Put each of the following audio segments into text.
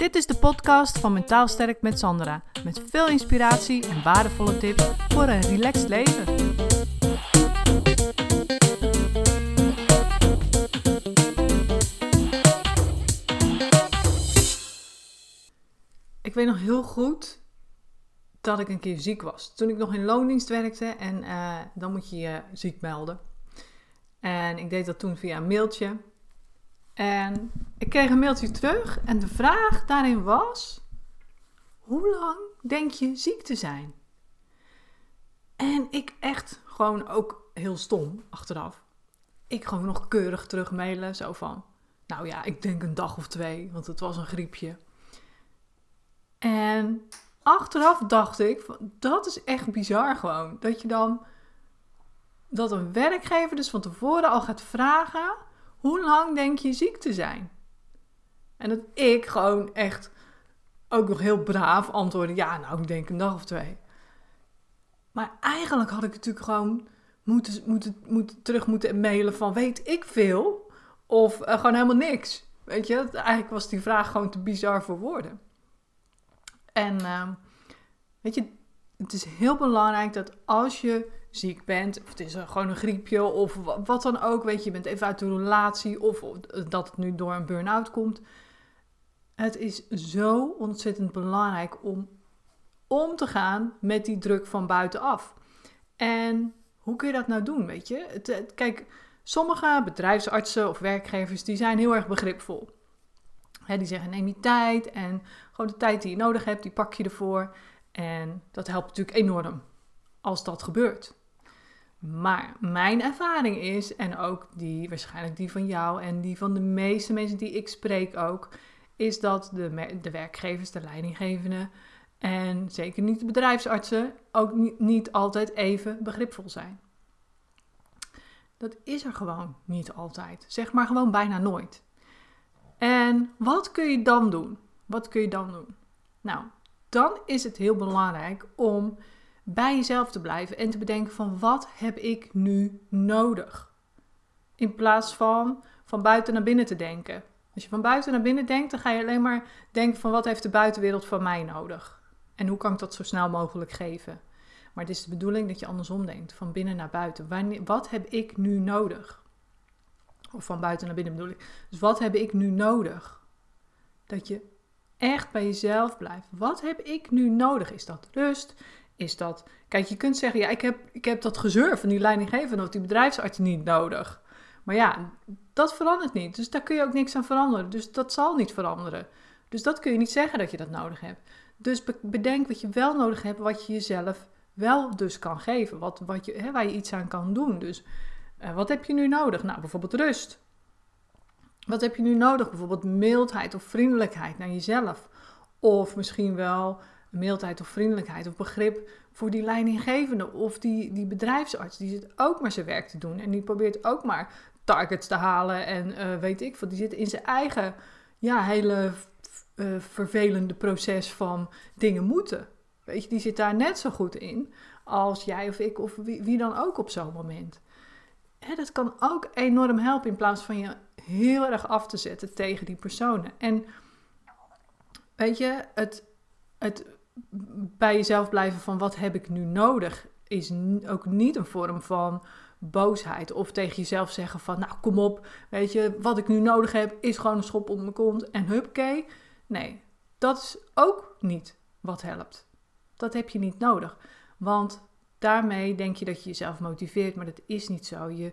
Dit is de podcast van Mentaal Sterk met Sandra. Met veel inspiratie en waardevolle tips voor een relaxed leven. Ik weet nog heel goed dat ik een keer ziek was. Toen ik nog in loondienst werkte en uh, dan moet je je ziek melden. En ik deed dat toen via een mailtje. En ik kreeg een mailtje terug en de vraag daarin was: hoe lang denk je ziek te zijn? En ik echt gewoon ook heel stom achteraf. Ik gewoon nog keurig terugmailen, zo van: nou ja, ik denk een dag of twee, want het was een griepje. En achteraf dacht ik: dat is echt bizar gewoon. Dat je dan dat een werkgever dus van tevoren al gaat vragen: hoe lang denk je ziek te zijn? En dat ik gewoon echt ook nog heel braaf antwoordde: ja, nou, ik denk een dag of twee. Maar eigenlijk had ik natuurlijk gewoon moeten, moeten, moeten, terug moeten mailen van weet ik veel of uh, gewoon helemaal niks. Weet je, eigenlijk was die vraag gewoon te bizar voor woorden. En uh, weet je, het is heel belangrijk dat als je ziek bent, of het is gewoon een griepje, of wat dan ook, weet je, je bent even uit de relatie, of dat het nu door een burn-out komt. Het is zo ontzettend belangrijk om om te gaan met die druk van buitenaf. En hoe kun je dat nou doen, weet je? Kijk, sommige bedrijfsartsen of werkgevers, die zijn heel erg begripvol. die zeggen neem je tijd en gewoon de tijd die je nodig hebt, die pak je ervoor. En dat helpt natuurlijk enorm als dat gebeurt. Maar mijn ervaring is, en ook die, waarschijnlijk die van jou en die van de meeste mensen die ik spreek ook, is dat de, de werkgevers, de leidinggevenden en zeker niet de bedrijfsartsen ook niet, niet altijd even begripvol zijn. Dat is er gewoon niet altijd. Zeg maar gewoon bijna nooit. En wat kun je dan doen? Wat kun je dan doen? Nou, dan is het heel belangrijk om bij jezelf te blijven en te bedenken van wat heb ik nu nodig? In plaats van van buiten naar binnen te denken. Als je van buiten naar binnen denkt, dan ga je alleen maar denken van wat heeft de buitenwereld van mij nodig? En hoe kan ik dat zo snel mogelijk geven? Maar het is de bedoeling dat je andersom denkt, van binnen naar buiten. Wat heb ik nu nodig? Of van buiten naar binnen bedoel ik. Dus wat heb ik nu nodig? Dat je echt bij jezelf blijft. Wat heb ik nu nodig? Is dat rust? Is dat. Kijk, je kunt zeggen: ja, ik heb, ik heb dat gezeur van die leidinggevende of die bedrijfsarts niet nodig. Maar ja, dat verandert niet. Dus daar kun je ook niks aan veranderen. Dus dat zal niet veranderen. Dus dat kun je niet zeggen dat je dat nodig hebt. Dus bedenk wat je wel nodig hebt, wat je jezelf wel dus kan geven. Wat, wat je, hè, waar je iets aan kan doen. Dus uh, wat heb je nu nodig? Nou, bijvoorbeeld rust. Wat heb je nu nodig? Bijvoorbeeld mildheid of vriendelijkheid naar jezelf. Of misschien wel mildheid of vriendelijkheid of begrip voor die leidinggevende of die, die bedrijfsarts. Die zit ook maar zijn werk te doen en die probeert ook maar targets te halen en uh, weet ik wat. Die zit in zijn eigen ja, hele uh, vervelende proces van dingen moeten. Weet je, die zit daar net zo goed in als jij of ik of wie, wie dan ook op zo'n moment. Hè, dat kan ook enorm helpen in plaats van je heel erg af te zetten tegen die personen. En weet je, het, het bij jezelf blijven van wat heb ik nu nodig, is ook niet een vorm van boosheid. Of tegen jezelf zeggen van, nou kom op, weet je, wat ik nu nodig heb is gewoon een schop onder mijn kont en hupke. Nee, dat is ook niet wat helpt. Dat heb je niet nodig. Want daarmee denk je dat je jezelf motiveert, maar dat is niet zo. Je,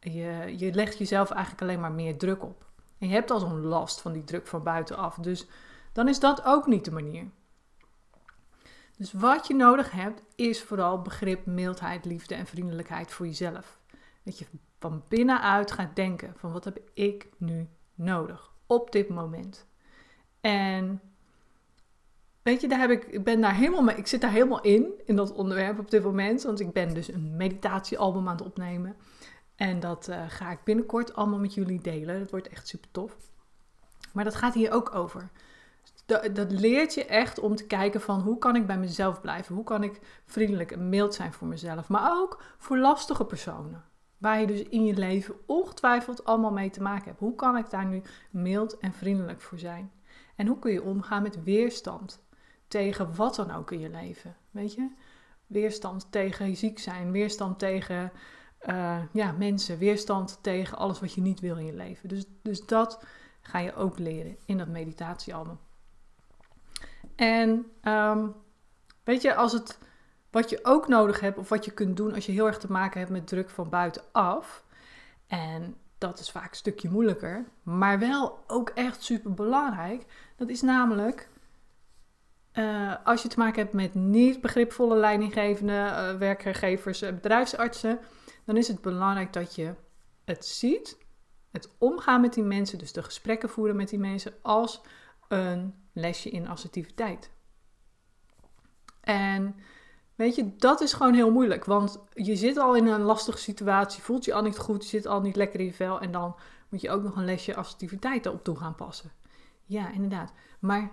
je, je legt jezelf eigenlijk alleen maar meer druk op. En je hebt al zo'n last van die druk van buitenaf. Dus dan is dat ook niet de manier. Dus wat je nodig hebt is vooral begrip, mildheid, liefde en vriendelijkheid voor jezelf. Dat je van binnenuit gaat denken van wat heb ik nu nodig op dit moment. En weet je, daar heb ik, ik ben daar helemaal ik zit daar helemaal in, in dat onderwerp op dit moment. Want ik ben dus een meditatiealbum aan het opnemen. En dat uh, ga ik binnenkort allemaal met jullie delen. Dat wordt echt super tof. Maar dat gaat hier ook over dat, dat leert je echt om te kijken van hoe kan ik bij mezelf blijven? Hoe kan ik vriendelijk en mild zijn voor mezelf? Maar ook voor lastige personen. Waar je dus in je leven ongetwijfeld allemaal mee te maken hebt. Hoe kan ik daar nu mild en vriendelijk voor zijn? En hoe kun je omgaan met weerstand tegen wat dan ook in je leven? Weet je? Weerstand tegen ziek zijn, weerstand tegen uh, ja, mensen, weerstand tegen alles wat je niet wil in je leven. Dus, dus dat ga je ook leren in dat meditatiealbum. En um, weet je, als het, wat je ook nodig hebt, of wat je kunt doen als je heel erg te maken hebt met druk van buitenaf. En dat is vaak een stukje moeilijker, maar wel ook echt super belangrijk. Dat is namelijk uh, als je te maken hebt met niet begripvolle leidinggevende uh, werkgevers, bedrijfsartsen, dan is het belangrijk dat je het ziet, het omgaan met die mensen, dus de gesprekken voeren met die mensen, als een lesje in assertiviteit. En weet je, dat is gewoon heel moeilijk, want je zit al in een lastige situatie, voelt je al niet goed, je zit al niet lekker in je vel en dan moet je ook nog een lesje assertiviteit erop toe gaan passen. Ja, inderdaad. Maar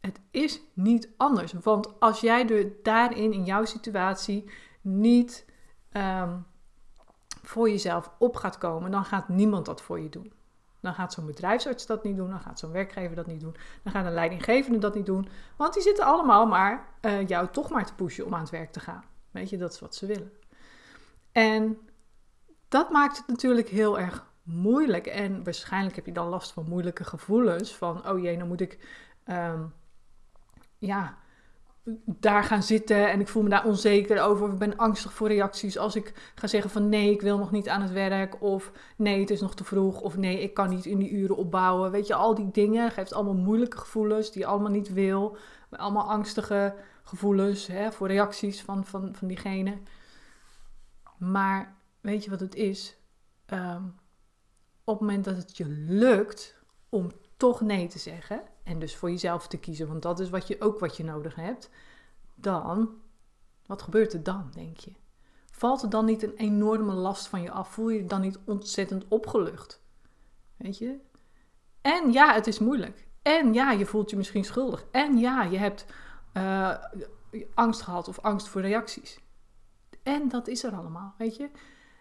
het is niet anders. Want als jij er daarin, in jouw situatie, niet um, voor jezelf op gaat komen, dan gaat niemand dat voor je doen. Dan gaat zo'n bedrijfsarts dat niet doen, dan gaat zo'n werkgever dat niet doen, dan gaat een leidinggevende dat niet doen. Want die zitten allemaal maar uh, jou toch maar te pushen om aan het werk te gaan. Weet je, dat is wat ze willen. En dat maakt het natuurlijk heel erg moeilijk. En waarschijnlijk heb je dan last van moeilijke gevoelens. Van, oh jee, dan moet ik um, ja, daar gaan zitten en ik voel me daar onzeker over. Of ik ben angstig voor reacties als ik ga zeggen van nee, ik wil nog niet aan het werk. Of nee, het is nog te vroeg. Of nee, ik kan niet in die uren opbouwen. Weet je, al die dingen geeft allemaal moeilijke gevoelens die je allemaal niet wil. Allemaal angstige gevoelens hè, voor reacties van, van, van diegene. Maar weet je wat het is? Ehm, op het moment dat het je lukt om toch nee te zeggen en dus voor jezelf te kiezen, want dat is wat je, ook wat je nodig hebt, dan, wat gebeurt er dan, denk je? Valt er dan niet een enorme last van je af? Voel je je dan niet ontzettend opgelucht? Weet je? En ja, het is moeilijk. En ja, je voelt je misschien schuldig. En ja, je hebt uh, angst gehad of angst voor reacties. En dat is er allemaal, weet je?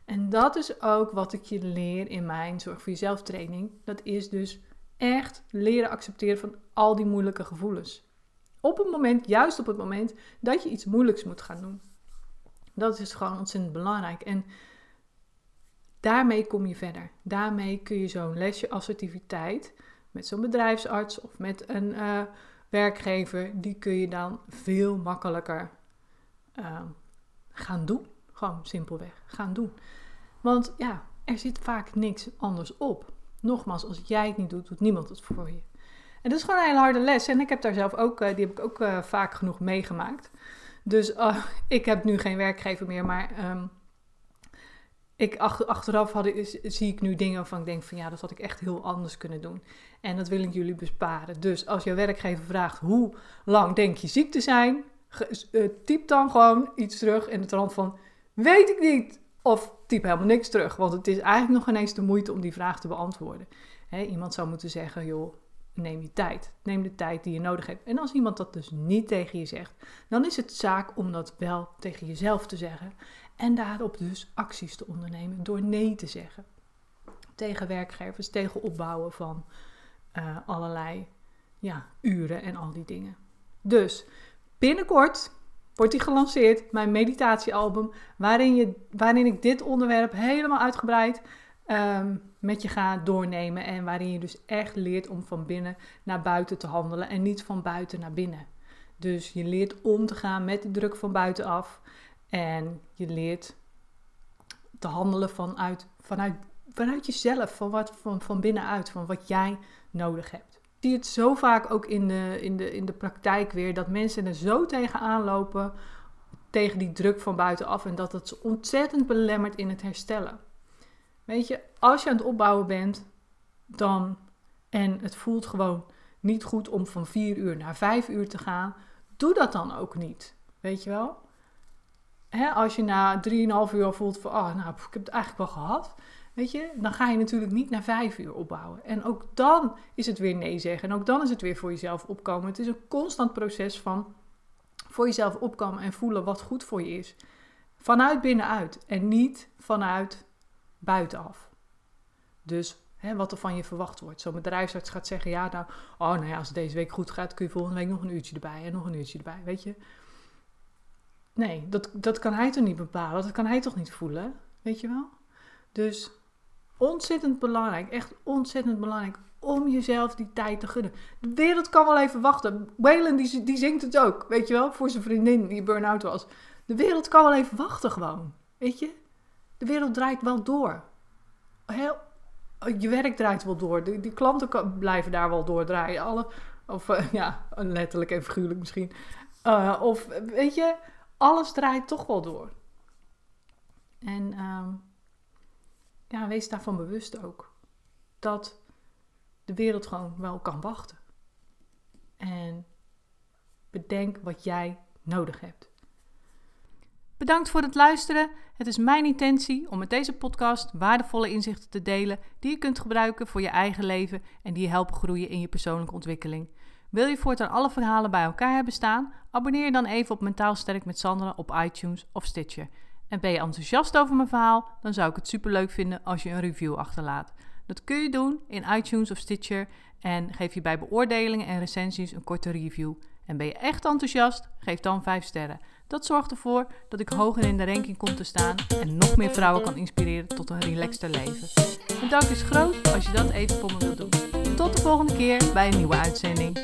En dat is ook wat ik je leer in mijn Zorg voor Jezelf training. Dat is dus echt leren accepteren van al die moeilijke gevoelens. Op het moment, juist op het moment dat je iets moeilijks moet gaan doen. Dat is gewoon ontzettend belangrijk. En daarmee kom je verder. Daarmee kun je zo'n lesje assertiviteit met zo'n bedrijfsarts of met een uh, werkgever, die kun je dan veel makkelijker uh, gaan doen. Gewoon simpelweg gaan doen. Want ja, er zit vaak niks anders op. Nogmaals, als jij het niet doet, doet niemand het voor je. En dat is gewoon een hele harde les. En ik heb daar zelf ook, eh, die heb ik ook uh, vaak genoeg meegemaakt. Dus uh, ik heb nu geen werkgever meer, maar um, ik, achteraf had, zie ik nu dingen waarvan ik denk van ja, dat had ik echt heel anders kunnen doen. En dat wil ik jullie besparen. Dus als je werkgever vraagt hoe lang denk je ziek te zijn, typ dan gewoon iets terug in de trant van weet ik niet. Of typ helemaal niks terug, want het is eigenlijk nog ineens de moeite om die vraag te beantwoorden. iemand zou moeten zeggen, joh, neem je tijd. Neem de tijd die je nodig hebt. En als iemand dat dus niet tegen je zegt, dan is het zaak om dat wel tegen jezelf te zeggen. En daarop dus acties te ondernemen door nee te zeggen. Tegen werkgevers, tegen opbouwen van uh, allerlei ja, uren en al die dingen. Dus binnenkort wordt die gelanceerd, mijn meditatiealbum, waarin, je, waarin ik dit onderwerp helemaal uitgebreid um, met je ga doornemen. En waarin je dus echt leert om van binnen naar buiten te handelen en niet van buiten naar binnen. Dus je leert om te gaan met de druk van buitenaf. En je leert te handelen vanuit, vanuit, vanuit jezelf, van, wat, van, van binnenuit, van wat jij nodig hebt. Zie het zo vaak ook in de, in, de, in de praktijk weer, dat mensen er zo tegenaan lopen, tegen die druk van buitenaf, en dat het ze ontzettend belemmert in het herstellen. Weet je, als je aan het opbouwen bent, dan, en het voelt gewoon niet goed om van 4 uur naar 5 uur te gaan, doe dat dan ook niet. Weet je wel? Als je na 3,5 uur voelt van, oh, nou, ik heb het eigenlijk wel gehad. Weet je, dan ga je natuurlijk niet naar 5 uur opbouwen. En ook dan is het weer nee zeggen. En ook dan is het weer voor jezelf opkomen. Het is een constant proces van voor jezelf opkomen en voelen wat goed voor je is. Vanuit binnenuit en niet vanuit buitenaf. Dus Hè, wat er van je verwacht wordt. Zo'n bedrijfsarts gaat zeggen, ja, nou, oh, nou ja, als het deze week goed gaat, kun je volgende week nog een uurtje erbij en nog een uurtje erbij, weet je. Nee, dat, dat kan hij toch niet bepalen, dat kan hij toch niet voelen, weet je wel. Dus ontzettend belangrijk, echt ontzettend belangrijk om jezelf die tijd te gunnen. De wereld kan wel even wachten. Waylon die, die zingt het ook, weet je wel, voor zijn vriendin die burn-out was. De wereld kan wel even wachten gewoon, weet je. De wereld draait wel door. Je werk draait wel door. Die, die klanten blijven daar wel doordraaien. Alle, of uh, ja, letterlijk en figuurlijk misschien. Uh, of weet je, alles draait toch wel door. En um, ja, wees daarvan bewust ook. Dat de wereld gewoon wel kan wachten. En bedenk wat jij nodig hebt. Bedankt voor het luisteren. Het is mijn intentie om met deze podcast waardevolle inzichten te delen die je kunt gebruiken voor je eigen leven en die je helpen groeien in je persoonlijke ontwikkeling. Wil je voortaan alle verhalen bij elkaar hebben staan? Abonneer je dan even op Mentaal Sterk met Sandra op iTunes of Stitcher. En ben je enthousiast over mijn verhaal? Dan zou ik het superleuk vinden als je een review achterlaat. Dat kun je doen in iTunes of Stitcher en geef je bij beoordelingen en recensies een korte review. En ben je echt enthousiast? Geef dan 5 sterren. Dat zorgt ervoor dat ik hoger in de ranking kom te staan en nog meer vrouwen kan inspireren tot een relaxter leven. Dank is groot als je dat even voor me wilt doen. Tot de volgende keer bij een nieuwe uitzending.